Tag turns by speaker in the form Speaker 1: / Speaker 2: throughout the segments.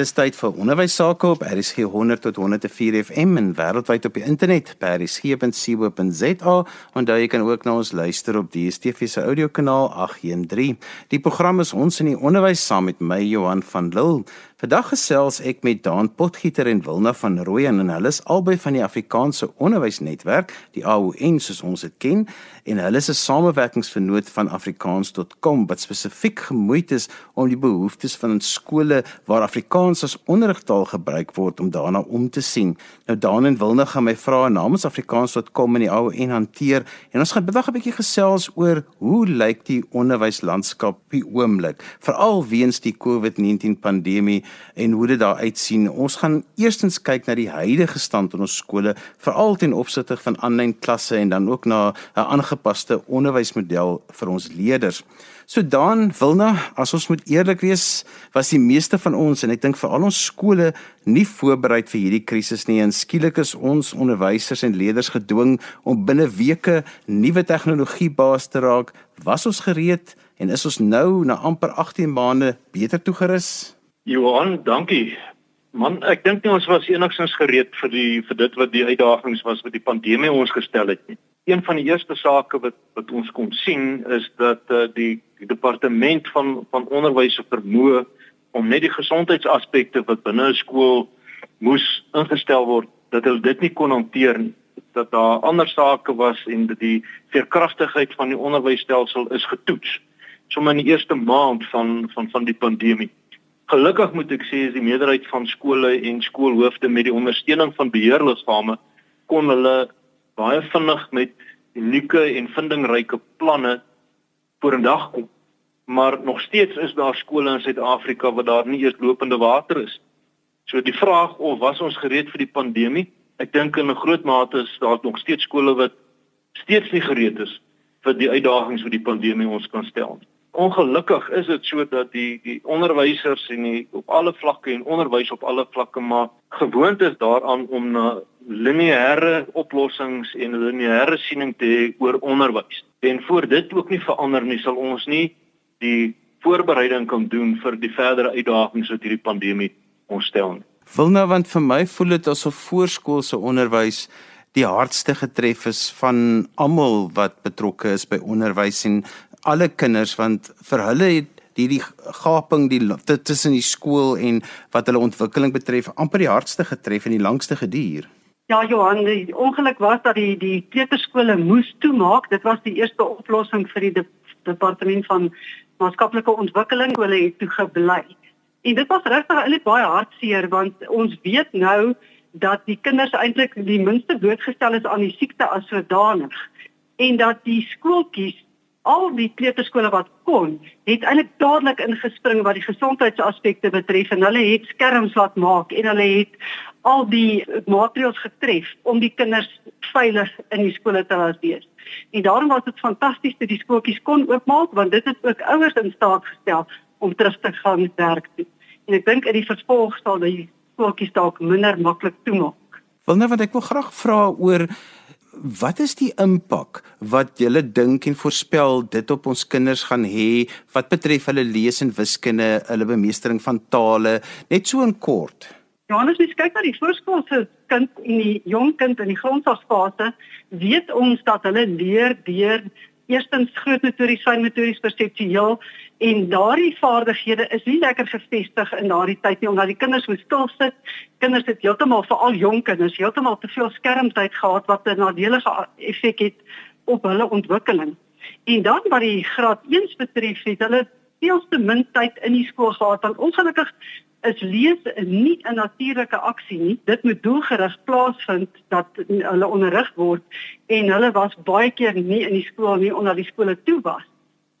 Speaker 1: Dis tyd vir onderwys sake op RSG 100 tot 104 FM en wêreldwyd op die internet by rsg.co.za en daar jy kan ook na ons luister op die DSTV se audiokanaal 813. Die program is ons in die onderwys saam met my Johan van Lille. Vandag gesels ek met Daan Potgieter en Wilna van Rooyen en hulle is albei van die Afrikaanse Onderwysnetwerk, die AON soos ons dit ken, en hulle is 'n samewerkingsvernoot van afrikaans.com wat spesifiek gemoeid is om die behoeftes van skole waar Afrikaans as onderrigtaal gebruik word om daarna om te sien. Nou Daan en Wilna gaan my vra namens afrikaans.com en die AON hanteer en ons gaan vandag 'n bietjie gesels oor hoe lyk die onderwyslandskap op die oomblik, veral weens die COVID-19 pandemie en hoe dit daar uitsien. Ons gaan eerstens kyk na die huidige stand in ons skole, veral ten opsigte van aanlyn klasse en dan ook na 'n aangepaste onderwysmodel vir ons leerders. So dan Wilna, as ons moet eerlik wees, was die meeste van ons en ek dink veral ons skole nie voorberei vir hierdie krisis nie en skielik is ons onderwysers en leerders gedwing om binne weke nuwe tegnologie baas te raak. Was ons gereed en is ons nou na amper 18 maande beter toegerus?
Speaker 2: Johan, dankie. Man, ek dink nie ons was enigstens gereed vir die vir dit wat die uitdagings was wat die pandemie ons gestel het nie. Een van die eerste sake wat wat ons kon sien is dat uh, die, die departement van van onderwys se vermoë om net die gesondheidsaspekte wat binne 'n skool moes ingestel word, dat hulle dit nie kon hanteer nie dat daar ander sake was en dat die veerkragtigheid van die onderwysstelsel is getoets sommer in die eerste maand van van van die pandemie. Gelukkig moet ek sê is die meerderheid van skole en skoolhoofde met die ondersteuning van beheerliggame kon hulle baie vinnig met unieke en vindingryke planne vorendag kom. Maar nog steeds is daar skole in Suid-Afrika waar daar nie eers lopende water is. So die vraag of was ons gereed vir die pandemie? Ek dink in 'n groot mate is daar nog steeds skole wat steeds nie gereed is vir die uitdagings wat die pandemie ons kan stel nie ongelukkig is dit so dat die die onderwysers en die op alle vlakke en onderwys op alle vlakke maar gewoond is daaraan om na lineêre oplossings en lineêre siening te hê oor onderwys. En voor dit ook nie verander nie, sal ons nie die voorbereiding kan doen vir die verdere uitdagings wat hierdie pandemie ons stel nie.
Speaker 1: Wil nou want vir my voel dit asof voorskoolse onderwys die hardste getref is van almal wat betrokke is by onderwys en alle kinders want vir hulle het hierdie gaping die tussen die skool en wat hulle ontwikkeling betref amper die hardste getref en die langste geduur.
Speaker 3: Ja Johan, die ongeluk was dat die die kleuterskole moes toemaak. Dit was die eerste oplossing vir die de, departement van maatskaplike ontwikkeling hulle het toe gebly. En dit was regtig eintlik baie hartseer want ons weet nou dat die kinders eintlik die minste blootgestel is aan die siekte as sodanig en dat die skooltjies al die kleuterskole wat kon, het eintlik dadelik ingespring wat die gesondheidsaspekte betref en hulle het skerms laat maak en hulle het al die maatreëls getref om die kinders veilig in die skole te laat wees. En daarom was dit fantasties dat die skooltjies kon oopmaak want dit het ook ouers in staat gestel om terug te gaan werk toe. En ek dink in die vervolg sal die skooltjies dalk minder maklik toemaak.
Speaker 1: Wil nou wat ek wil graag vra oor wat is die impak wat julle dink en voorspel dit op ons kinders gaan hê wat betref hulle lees en wiskunde, hulle bemeestering van tale, net so in kort?
Speaker 3: Johannes, as jy kyk na die voorskoolse kind en die jong kind in die grondslagsfase, weet ons dat hulle leer deur eerstens groot motories, fyn motories, perseptueel en daardie vaardighede is nie lekker gefestig in daardie tyd nie omdat die kinders moet stil sit. Kinders het heeltemal veral jong kinders heeltemal te veel skermtyd gehad wat 'n nadelige effek het op hulle ontwikkeling. En dan wat die graad 1 betref, het hulle veel te min tyd in die skool gehad want ongelukkig is lees nie 'n natuurlike aksie nie. Dit moet doelgerig plaasvind dat hulle onderrig word en hulle was baie keer nie in die skool nie omdat die skole toe was.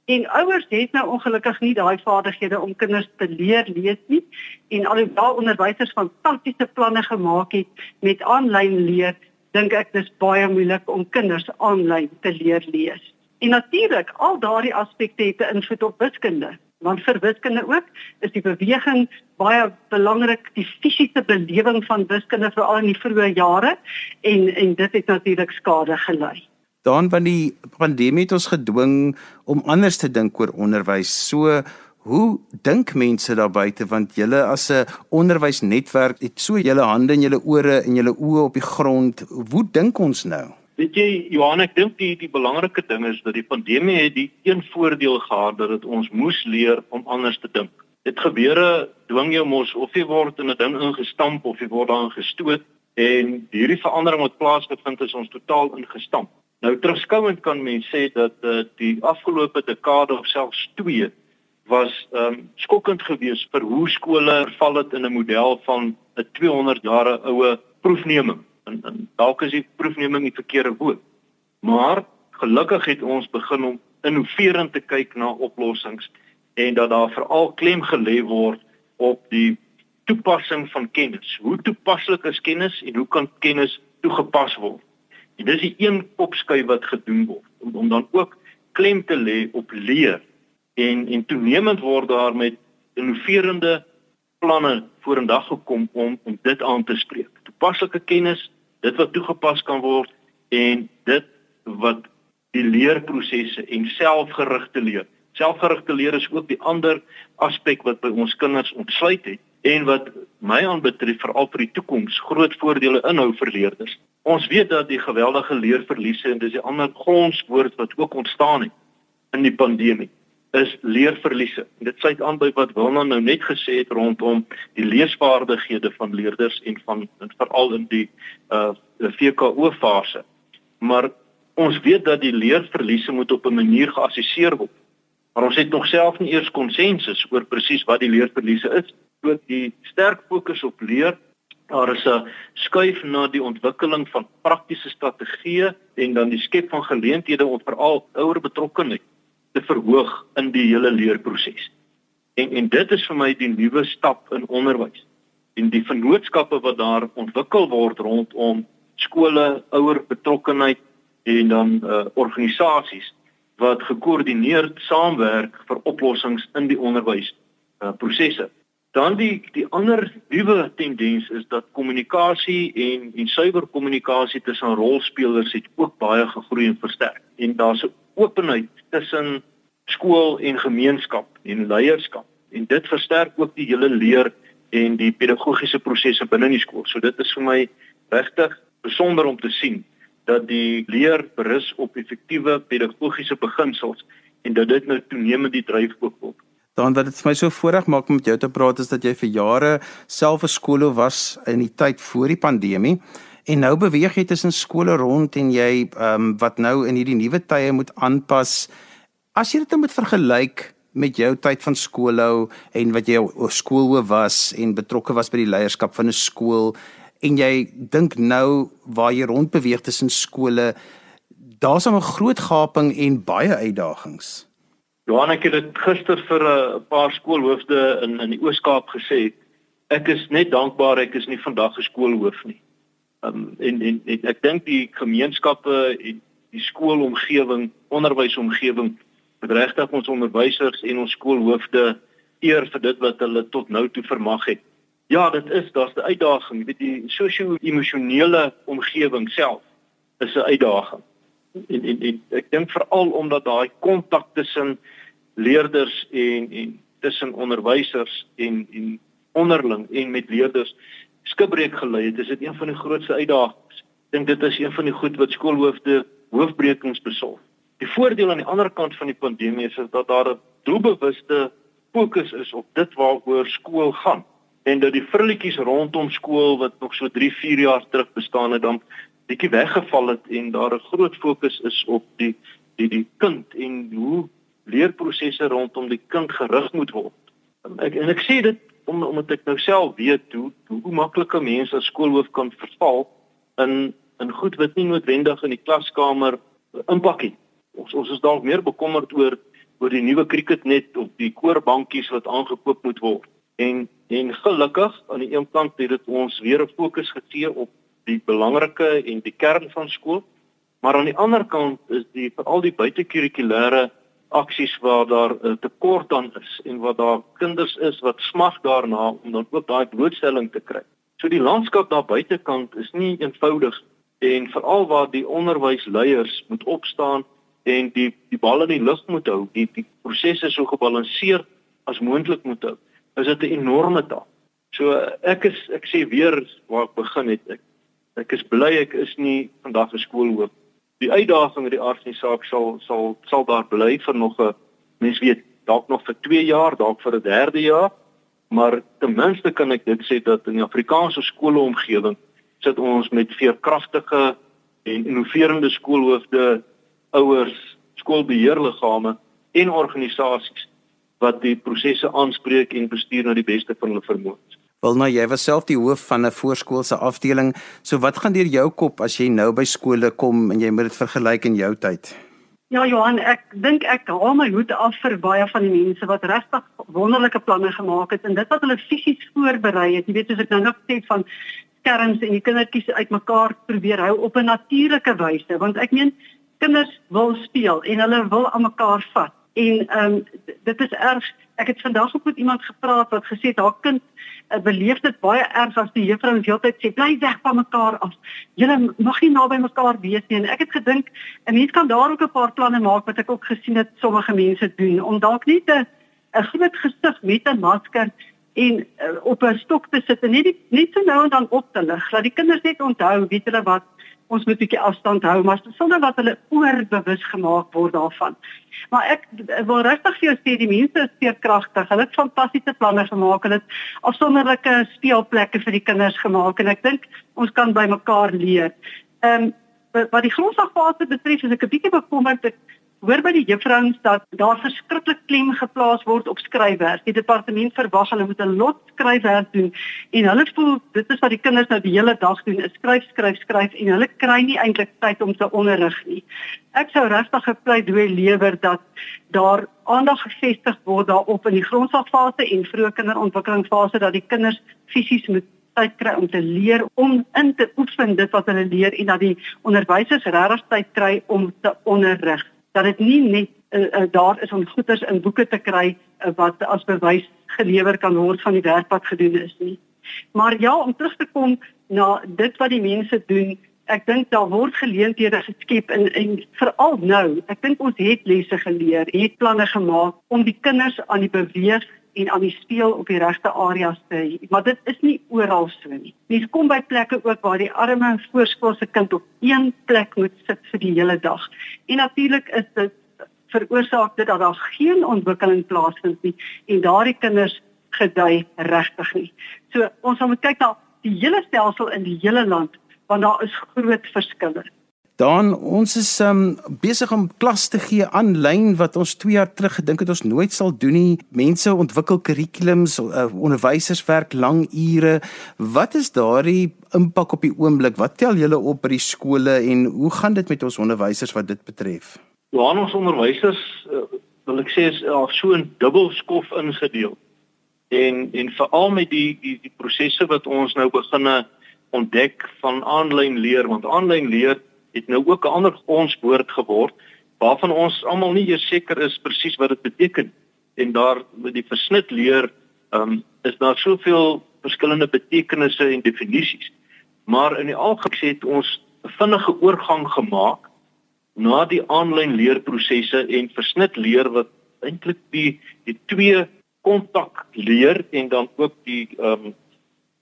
Speaker 3: En ouers het nou ongelukkig nie daai vaardighede om kinders te leer lees nie en alhoewel onderwysers fantastiese planne gemaak het met aanlyn leer, dink ek dis baie moeilik om kinders aanlyn te leer lees. En natuurlik, al daardie aspekte het 'n invloed op wiskunde want vir wiskunde ook is die beweging baie belangrik die fisiese belewing van wiskunde veral in die vroeë jare en en dit het natuurlik skade gelei.
Speaker 1: Dan van die pandemie het ons gedwing om anders te dink oor onderwys. So Hoe dink mense daar buite want julle as 'n onderwysnetwerk het so julle hande en julle ore en julle oë op die grond. Hoe dink ons nou?
Speaker 2: Weet jy Johan, ek dink die die belangrike ding is dat die pandemie het die een voordeel gehad dat dit ons moes leer om anders te dink. Dit gebeure dwing jou mos of jy word in 'n ding ingestamp of jy word daarin gestoot en hierdie verandering wat plaasgevind het is ons totaal ingestamp. Nou terugskouend kan mens sê dat uh, die afgelope dekade of selfs 2 was um, skokkend geweest vir hoe skole val dit in 'n model van 'n 200 jare oue proefneming. En, en dalk is die proefneming die verkeerde woord. Maar gelukkig het ons begin om innoverend te kyk na oplossings en dat daar veral klem gelê word op die toepassing van kennis. Hoe toepaslik is kennis en hoe kan kennis toegepas word? En dis die een kopskuif wat gedoen word om, om dan ook klem te lê op leer en en toenemend word daar met innoverende planne vorendag gekom om om dit aan te spreek. Toepaslike kennis, dit wat toegepas kan word en dit wat die leerprosesse en selfgerigte leer. Selfgerigte leer is ook die ander aspek wat by ons kinders ontsluit het en wat my aanbetref veral vir die toekoms groot voordele inhou vir leerders. Ons weet dat die geweldige leerverliese en dis die ander grondwoord wat ook ontstaan het in die pandemie is leerverliese. Dit sluit aan by wat Wilna nou net gesê het rondom die leesvaardighede van leerders en van veral in die uh VKO fase. Maar ons weet dat die leerverliese moet op 'n manier geassesseer word. Maar ons het nog self nie eers konsensus oor presies wat die leerverliese is. Ook die sterk fokus op leer Daar is 'n skuif na die ontwikkeling van praktiese strategieë en dan die skep van geleenthede om veral ouer betrokkenheid te verhoog in die hele leerproses. En en dit is vir my die nuwe stap in onderwys. En die vennootskappe wat daar ontwikkel word rondom skole, ouer betrokkenheid en dan uh, organisasies wat gekoördineerd saamwerk vir oplossings in die onderwys uh, prosesse. Dan die die ander nuwe tendens is dat kommunikasie en en suiwer kommunikasie tussen rolspelers het ook baie gegroei en versterk. En daar's 'n openheid tussen skool en gemeenskap en leierskap en dit versterk ook die hele leer en die pedagogiese prosesse binne die skool. So dit is vir my regtig besonder om te sien dat die leer berus op effektiewe pedagogiese beginsels en dat dit nou toenemend die dryfboek word.
Speaker 1: Dan wat dit vir my so voorreg maak om met jou te praat is dat jy vir jare self 'n skoolhoof was in die tyd voor die pandemie en nou beweeg jy tussen skole rond en jy ehm um, wat nou in hierdie nuwe tye moet aanpas. As jy dit nou moet vergelyk met jou tyd van skoolhou en wat jy skoolhoof was en betrokke was by die leierskap van 'n skool en jy dink nou waar jy rond beweeg tussen skole, daar's 'n groot gaping en baie uitdagings.
Speaker 2: Johan ek het dit gister vir 'n paar skoolhoofde in in die Oos-Kaap gesê. Ek is net dankbaar ek is nie vandag 'n skoolhoof nie. Um, en, en en ek dink die gemeenskappe en die skoolomgewing, onderwysomgewing regtig ons onderwysers en ons skoolhoofde eer vir dit wat hulle tot nou toe vermag het. Ja, dit is daar's 'n uitdaging, jy weet die sosio-emosionele omgewing self is 'n uitdaging. En en, en ek dink veral omdat daai kontak tussen leerders en en tussen onderwysers en en onderling en met leerders skibreek gelei het, is dit een van die grootste uitdagings. Ek dink dit is een van die goed wat skoolhoofde hoofbrekings besolf. Die voordeel aan die ander kant van die pandemie is dat daar 'n doelbewuste fokus is op dit waaroor skool gaan en dat die vrilletjies rondom skool wat nog so 3, 4 jaar terug bestaan het dan bietjie weggeval het en daar 'n groot fokus is op die die die kind en hoe leerprosesse rondom die kind gerig moet word. Ek en ek sê dit om omdat ek nou self weet hoe hoe maklike mense as skoolhoof kan verval in in goed wat nie noodwendig in die klaskamer impak het ons ons is dalk meer bekommerd oor oor die nuwe cricketnet of die koorbankies wat aangekoop moet word. En en gelukkig aan die een kant het dit ons weer 'n fokus gegee op die belangrike en die kern van skool, maar aan die ander kant is die veral die buitekurrikulêre aksies waar daar 'n tekort aan is en waar daar kinders is wat smag daarna om dan ook daai blootstelling te kry. So die landskap daar buitekant is nie eenvoudig en veral waar die onderwysleiers moet opstaan en die die bal in die lug moet hou. Die die proses is so gebalanseerd as moontlik moet hou, is dit 'n enorme taak. So ek is ek sê weer waar ek begin het ek ek is bly ek is nie vandag 'n skoolhoof. Die uitdaging in die aard van die saak sal sal sal daar bly vir nog 'n mens weet dalk nog vir 2 jaar, dalk vir 'n derde jaar, maar ten minste kan ek dit sê dat in die Afrikaanse skoolomgewing sit ons met veerkragtige en innoverende skoolhoofde, ouers, skoolbeheerliggame en organisasies wat die prosesse aanspreek en bestuur na die beste van hulle vermoëns.
Speaker 1: Wel nou jy was self die hoof van 'n voorskoolse afdeling, so wat gaan deur jou kop as jy nou by skole kom en jy moet dit vergelyk in jou tyd?
Speaker 3: Ja Johan, ek dink ek haal my hoed af vir baie van die mense wat regtig wonderlike planne gemaak het en dit wat hulle fisies voorberei het. Jy weet soos ek nou nog sê van skerms en die kindertjies uitmekaar probeer hou op 'n natuurlike wyse, want ek meen kinders wil speel en hulle wil aan mekaar vat. En ehm um, dit is erg. Ek het vandag ook met iemand gepraat wat gesê het haar kind beleef dit baie erg as die juffrou die hele tyd sê bly weg van mekaar af. Julle mag nie naby mekaar wees nie. En ek het gedink 'n mens kan daar ook 'n paar planne maak wat ek ook gesien het sommige mense doen om dalk net 'n 'n groot gesig met 'n masker en uh, op 'n stok te sit en net net so nou en dan op te lig. Laat die kinders net onthou weet hulle wat ons moet 'n bietjie afstand hou, maar sonder dat hulle oorbewus gemaak word daarvan. Maar ek wil regtig vir jou sê die mense is veerkragtig. Hulle het fantastiese planne gemaak. Hulle het afsonderlike speelplekke vir die kinders gemaak en ek dink ons kan by mekaar leer. Ehm um, wat die grondslagfase betref, is ek 'n bietjie bekommerd ek hoor by die juffrouens dat daar verskriklik klem geplaas word op skryfwerk. Die departement verwag hulle moet 'n lot skryfwerk doen en hulle voel dit is wat die kinders nou die hele dag doen, is skryf, skryf, skryf en hulle kry nie eintlik tyd om te onderrig nie. Ek sou regtig gepleidooi lewer dat daar aandag gefestig word daarop in die grondslagfase en vroeë kinderontwikkelingsfase dat die kinders fisies moet tyd kry om te leer om in te oefen dit wat hulle leer en dat die onderwysers regtig tyd kry om te onderrig dat dit nie net uh, uh, daar is om goeders in boeke te kry uh, wat as bewys gelewer kan word van die werk wat gedoen is nie. Maar ja, om terug te kom na dit wat die mense doen, ek dink daar word geleenthede geskep en en veral nou, ek dink ons het lesse geleer, het planne gemaak om die kinders aan die beweeg en aan die speel op die regte areas te hê. Maar dit is nie oral so nie. Mens kom by plekke ook waar die arme voorskoolse kind op een plek moet sit vir die hele dag. En natuurlik is dit veroorsaak dit dat daar geen ontwikkeling plaasvind nie en daardie kinders gedui regtig nie. So ons moet kyk na die hele stelsel in die hele land want daar is groot verskille.
Speaker 1: Dan ons is um, besig om klas te gee aanlyn wat ons 2 jaar terug gedink het ons nooit sal doen nie. Mense ontwikkel kurrikulums, uh, onderwysers werk lang ure. Wat is daardie impak op die oomblik? Wat tel julle op by die skole en hoe gaan dit met ons onderwysers wat dit betref?
Speaker 2: Ja, ons onderwysers uh, wil ek sê is al so 'n dubbelskof ingedeel. En en veral met die die die prosesse wat ons nou beginne ontdek van aanlyn leer want aanlyn leer het nou ook 'n ander grondwoord geword waarvan ons almal nie eers seker is presies wat dit beteken en daar met die versnit leer um, is daar soveel verskillende betekenisse en definisies maar in die algemeen het ons 'n vinnige oorgang gemaak na die aanlyn leerprosesse en versnit leer wat eintlik die die twee kontak leer en dan ook die ehm um,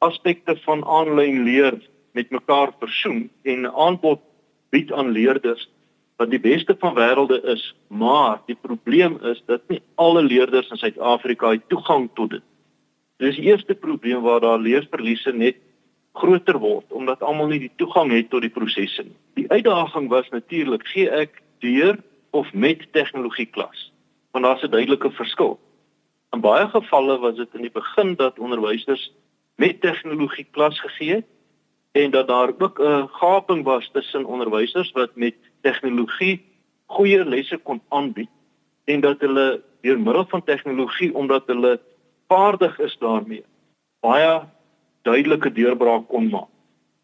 Speaker 2: aspekte van aanlyn leer met mekaar versoen en aanbod bied aan leerders wat die beste van wêrelde is, maar die probleem is dat nie alle leerders in Suid-Afrika toegang tot dit. Dis die eerste probleem waar daar leerverliese net groter word omdat almal nie die toegang het tot die prosesse nie. Die uitdaging was natuurlik, gee ek deur of met tegnologie klas? Want daar's 'n duidelike verskil. In baie gevalle was dit in die begin dat onderwysers met tegnologie klas gegee het en dat daar ook 'n gaping was tussen onderwysers wat met tegnologie goeie lesse kon aanbied en dat hulle deur middel van tegnologie omdat hulle vaardig is daarmee baie duidelike deurbraak kon maak.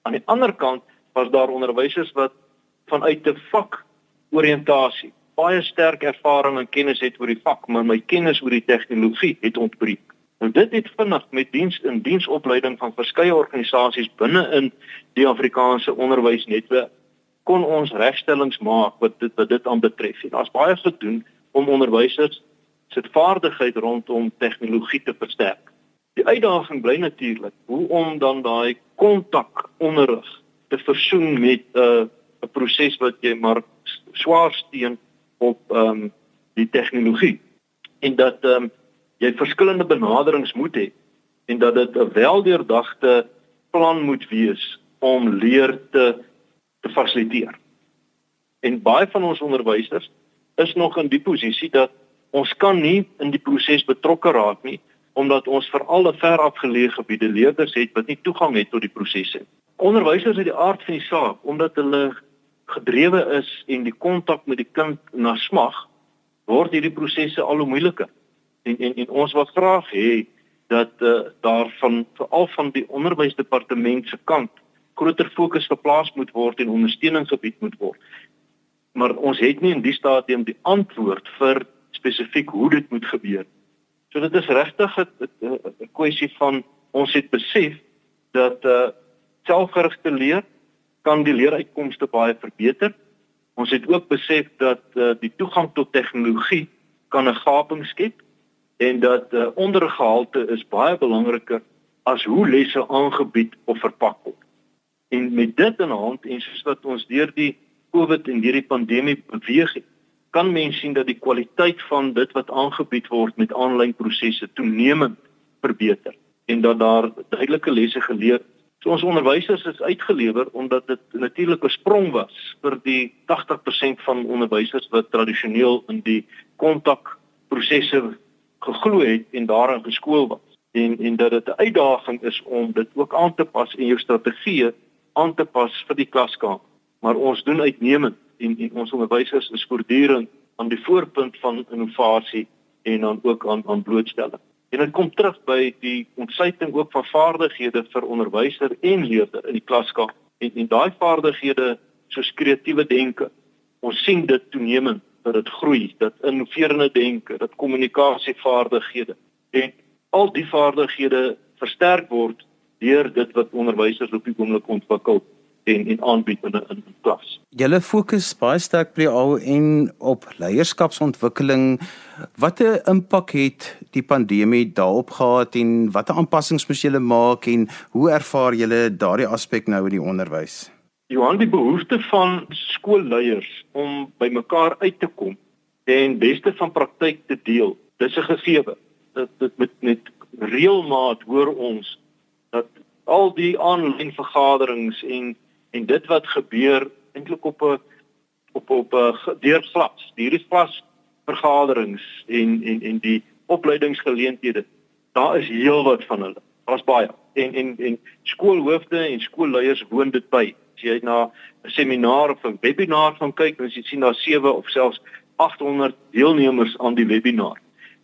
Speaker 2: Aan die ander kant was daar onderwysers wat vanuit 'n vak oriëntasie baie sterk ervaring en kennis het oor die vak, maar my kennis oor die tegnologie het ontbreek. Nou dit het vinnig met diens in diensopleiding van verskeie organisasies binne in die Afrikaanse onderwysnetwerk kon ons regstellings maak wat dit wat dit aanbetref. Daar's baie gedoen om onderwysers se vaardigheid rondom tegnologie te versterk. Die uitdaging bly natuurlik hoe om dan daai kontak onderrig te versoen met 'n uh, 'n proses wat jy maar swaar steen op ehm um, die tegnologie en dat ehm um, jy verskillende benaderings moet hê en dat dit 'n weldeurdagte plan moet wees om leer te te fasiliteer. En baie van ons onderwysers is nog in die posisie dat ons kan nie in die proses betrokke raak nie omdat ons veral 'n ver afgeleë gebiede leerders het wat nie toegang het tot die prosesse. Onderwysers het die aard van die saak omdat hulle gedrewe is en die kontak met die kind na smag word hierdie prosesse al hoe moeiliker. En en en ons wil graag hê dat uh, daar van veral van die onderwysdepartement se kant groter fokus geplaas moet word en ondersteuning gebied moet word maar ons het nie in die stadium die antwoord vir spesifiek hoe dit moet gebeur. So dit is regtig 'n kwessie van ons het besef dat uh selfgerigte leer kan die leeruitkomste baie verbeter. Ons het ook besef dat uh die toegang tot tegnologie kan 'n gaping skep en dat uh ondergehalte is baie belangriker as hoe lesse aangebied of verpak word. En met dit in hand en soos wat ons deur die COVID en hierdie pandemie beweeg het, kan mens sien dat die kwaliteit van dit wat aangebied word met aanlyn prosesse toenemend verbeter en dat daar duidelike lesse geleer So ons onderwysers is uitgelewer omdat dit natuurlik 'n sprong was vir die 80% van onderwysers wat tradisioneel in die kontakprosesse geglo het en daarin geskool was. En en dat dit 'n uitdaging is om dit ook aan te pas in jou strategie aan te pas vir die klaskamer maar ons doen uitnemend en en ons onderwysers is voortdurend aan die voorpunt van innovasie en dan ook aan aan blootstelling. En dit kom terug by die ontsluiting ook van vaardighede vir onderwyser en leerder in die klaskamer. En en daai vaardighede soos kreatiewe denke, ons sien dit toenemend dat dit groei, dat innoverende denke, dat kommunikasievaardighede en al die vaardighede versterk word deur dit wat onderwysers op die oomblik ontwikkel en en aanbied in 'n klas.
Speaker 1: Julle fokus baie sterk by al en op leierskapsontwikkeling. Watter impak het die pandemie daarop gehad en watter aanpassings moes julle maak en hoe ervaar julle daardie aspek nou in die onderwys?
Speaker 2: Johan, die behoefte van skoolleiers om by mekaar uit te kom en beste van praktyk te deel. Dis 'n gegewe. Dit dit met met reëlmaat hoor ons dat al die aanlyn vergaderings en en dit wat gebeur eintlik op 'n op op 'n deurglas hierdie glas vergaderings en en en die opleidingsgeleenthede daar is heelwat van hulle daar's baie en en en skoolhoofde en skoolleiers woon dit by as jy na 'n seminar of 'n webinar van kyk dan sien daar 7 of selfs 800 deelnemers aan die webinar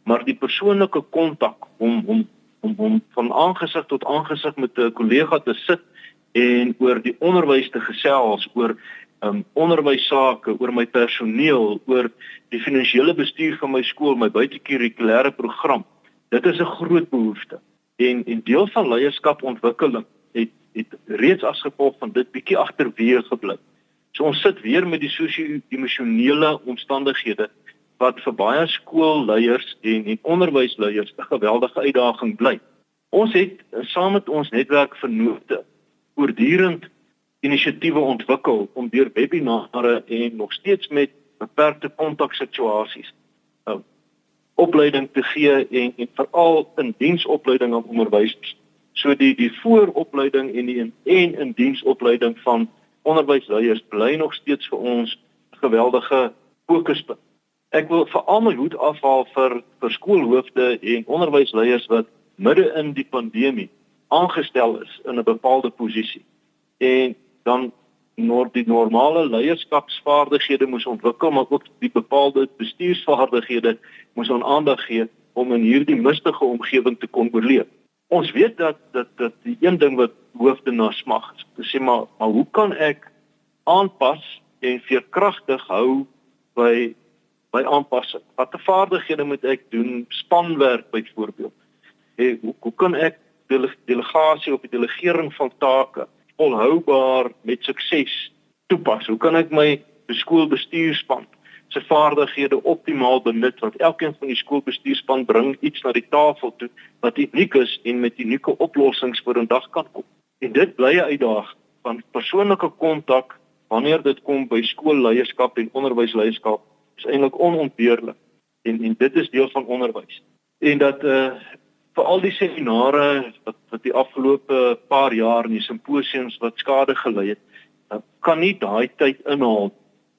Speaker 2: maar die persoonlike kontak om om om om van aangesig tot aangesig met 'n kollega te sit en oor die onderwys te gesels oor um onderwys sake, oor my personeel, oor die finansiële bestuur van my skool, my buitekurrikulêre program. Dit is 'n groot behoefte. En en deel van leierskapontwikkeling het het reeds as gevolg van dit bietjie agterweer gebly. So ons sit weer met die sosio-emosionele omstandighede wat vir baie skoolleiers en en onderwysleiers 'n geweldige uitdaging bly. Ons het saam met ons netwerk vennote voortdurend inisiatiewe ontwikkel om deur webinare en nog steeds met beperkte kontaksituasies uh, opleiding te gee en en veral in diensopleiding aan onderwysers. So die die vooropleiding en die en in diensopleiding van onderwysleiers bly nog steeds vir ons geweldige fokuspunt. Ek wil veral my hoed afhaal vir vir skoolhoofde en onderwysleiers wat midde in die pandemie aangestel is in 'n bepaalde posisie en dan nor die normale leierskapsvaardighede moes ontwikkel maar ook die bepaalde bestuursvaardighede moes aan aandag gee om in hierdie mistige omgewing te kon oorleef. Ons weet dat dat dat die een ding wat hoofde na smag is, te sê maar maar hoe kan ek aanpas en veerkragtig hou by by aanpassing? Watter vaardighede moet ek doen? Spanwerk byvoorbeeld. Hey, hoe, hoe kan ek delegasie of die delegering van take volhoubaar met sukses toepas? Hoe kan ek my skoolbestuurspan se vaardighede optimaal benut want elkeen van die skoolbestuurspan bring iets na die tafel toe wat uniek is en met unieke oplossings voor in dag kan kom. En dit bly 'n uitdaging van persoonlike kontak wanneer dit kom by skoolleierskap en onderwysleierskap is eintlik onontbeerlik. En en dit is deel van onderwys. En dat uh vir al die seminare wat wat die afgelope paar jaar in die simposiums wat skade gelei het, uh, kan nie daai tyd inhaal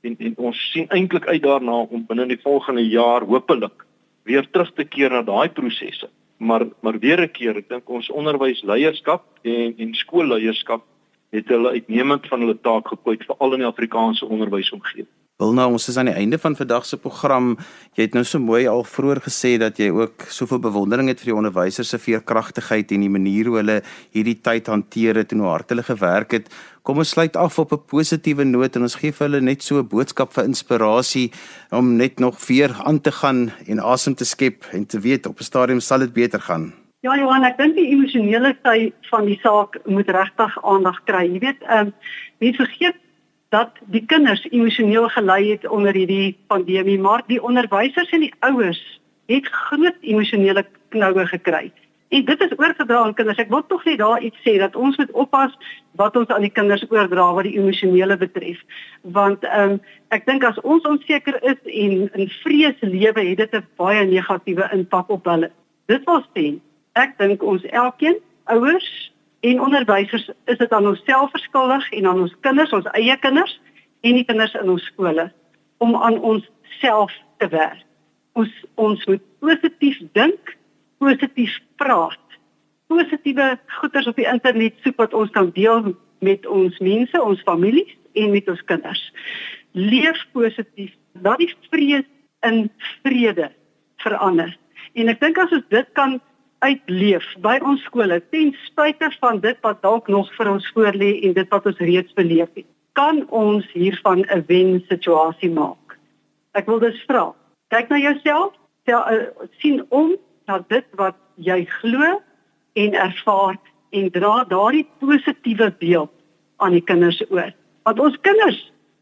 Speaker 2: en en ons sien eintlik uit daarna om binne die volgende jaar hopelik weer terug te keer na daai prosesse. Maar maar weer 'n keer, ek dink ons onderwysleierskap en en skoolleierskap het hulle uitnemend van hulle taak gekwyt veral in die Afrikaanse onderwysomgewing.
Speaker 1: Wilna, ons is aan die einde van vandag se program. Jy het nou so mooi al vroeër gesê dat jy ook soveel bewondering het vir die onderwysers se veerkragtigheid en die manier hoe hulle hierdie tyd hanteer het en hoe hard hulle gewerk het. Kom ons sluit af op 'n positiewe noot en ons gee vir hulle net so 'n boodskap vir inspirasie om net nog weer aan te gaan en asem te skep en te weet op 'n stadium sal dit beter gaan.
Speaker 3: Ja Johan, ek dink die emosionele sy van die saak moet regtig aandag kry. Jy weet, ehm um, mense vergeet dat die kinders emosioneel gelei het onder hierdie pandemie, maar die onderwysers en die ouers het groot emosionele knoue gekry. En dit is oorgedra aan kinders. Ek wil tog net daar iets sê dat ons moet oppas wat ons aan die kinders oordra wat die emosionele betref. Want ehm um, ek dink as ons onseker is en in vrees lewe, het dit 'n baie negatiewe impak op hulle. Dit wil sê, ek dink ons elkeen, ouers, en onderwysers is dit aan onsself verskuldig en aan ons kinders, ons eie kinders en die kinders in ons skole om aan onsself te werk. Ons ons moet positief dink, positief praat. Positiewe goeders op die internet soek wat ons kan deel met ons mense, ons families en met ons kinders. Leef positief. Laat die vrees in vrede verander. En ek dink as ons dit kan uitleef by ons skole ten spyte van dit wat dalk nog vir ons voorlê en dit wat ons reeds beleef het. Kan ons hiervan 'n wen situasie maak? Ek wil dus vra kyk na jouself tel, uh, sien om na dit wat jy glo en ervaar en dra daardie positiewe beeld aan die kinders oor. Want ons kinders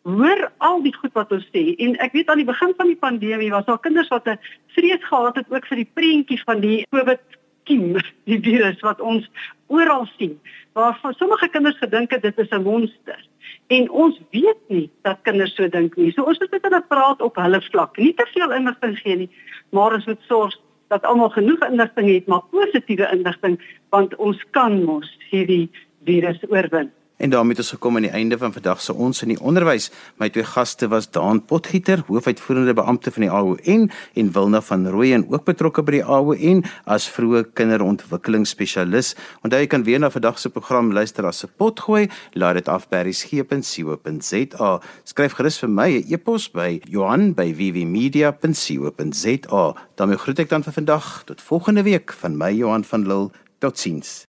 Speaker 3: hoor al die goed wat ons sê en ek weet aan die begin van die pandemie was daar kinders wat 'n vrees gehad het ook vir die prentjie van die COVID kiem, die virus wat ons oral sien. Waar sommige kinders gedink het dit is 'n monster. En ons weet nie dat kinders so dink nie. So ons moet met hulle praat op hulle vlak. Nie te veel inligting gee nie, maar ons moet sorg dat almal genoeg inligting het, maar positiewe inligting want ons kan mos hierdie virus oorwin.
Speaker 1: En daarmee het ons gekom aan die einde van vandag se ons in die onderwys. My twee gaste was Daan Potgieter, hoofuitvoerende beampte van die AON en Wilna van Rooyen, ook betrokke by die AON as vroeë kinderontwikkelingsspesialis. Onthou jy kan weer na vandag se program luister as se potgooi. Laat dit af by resgep.co.za. Skryf gerus vir my 'n e e-pos by Johan@vvmedia.co.za. daarmee groet ek dan vir vandag tot volgende week van my Johan van Lille. Totsiens.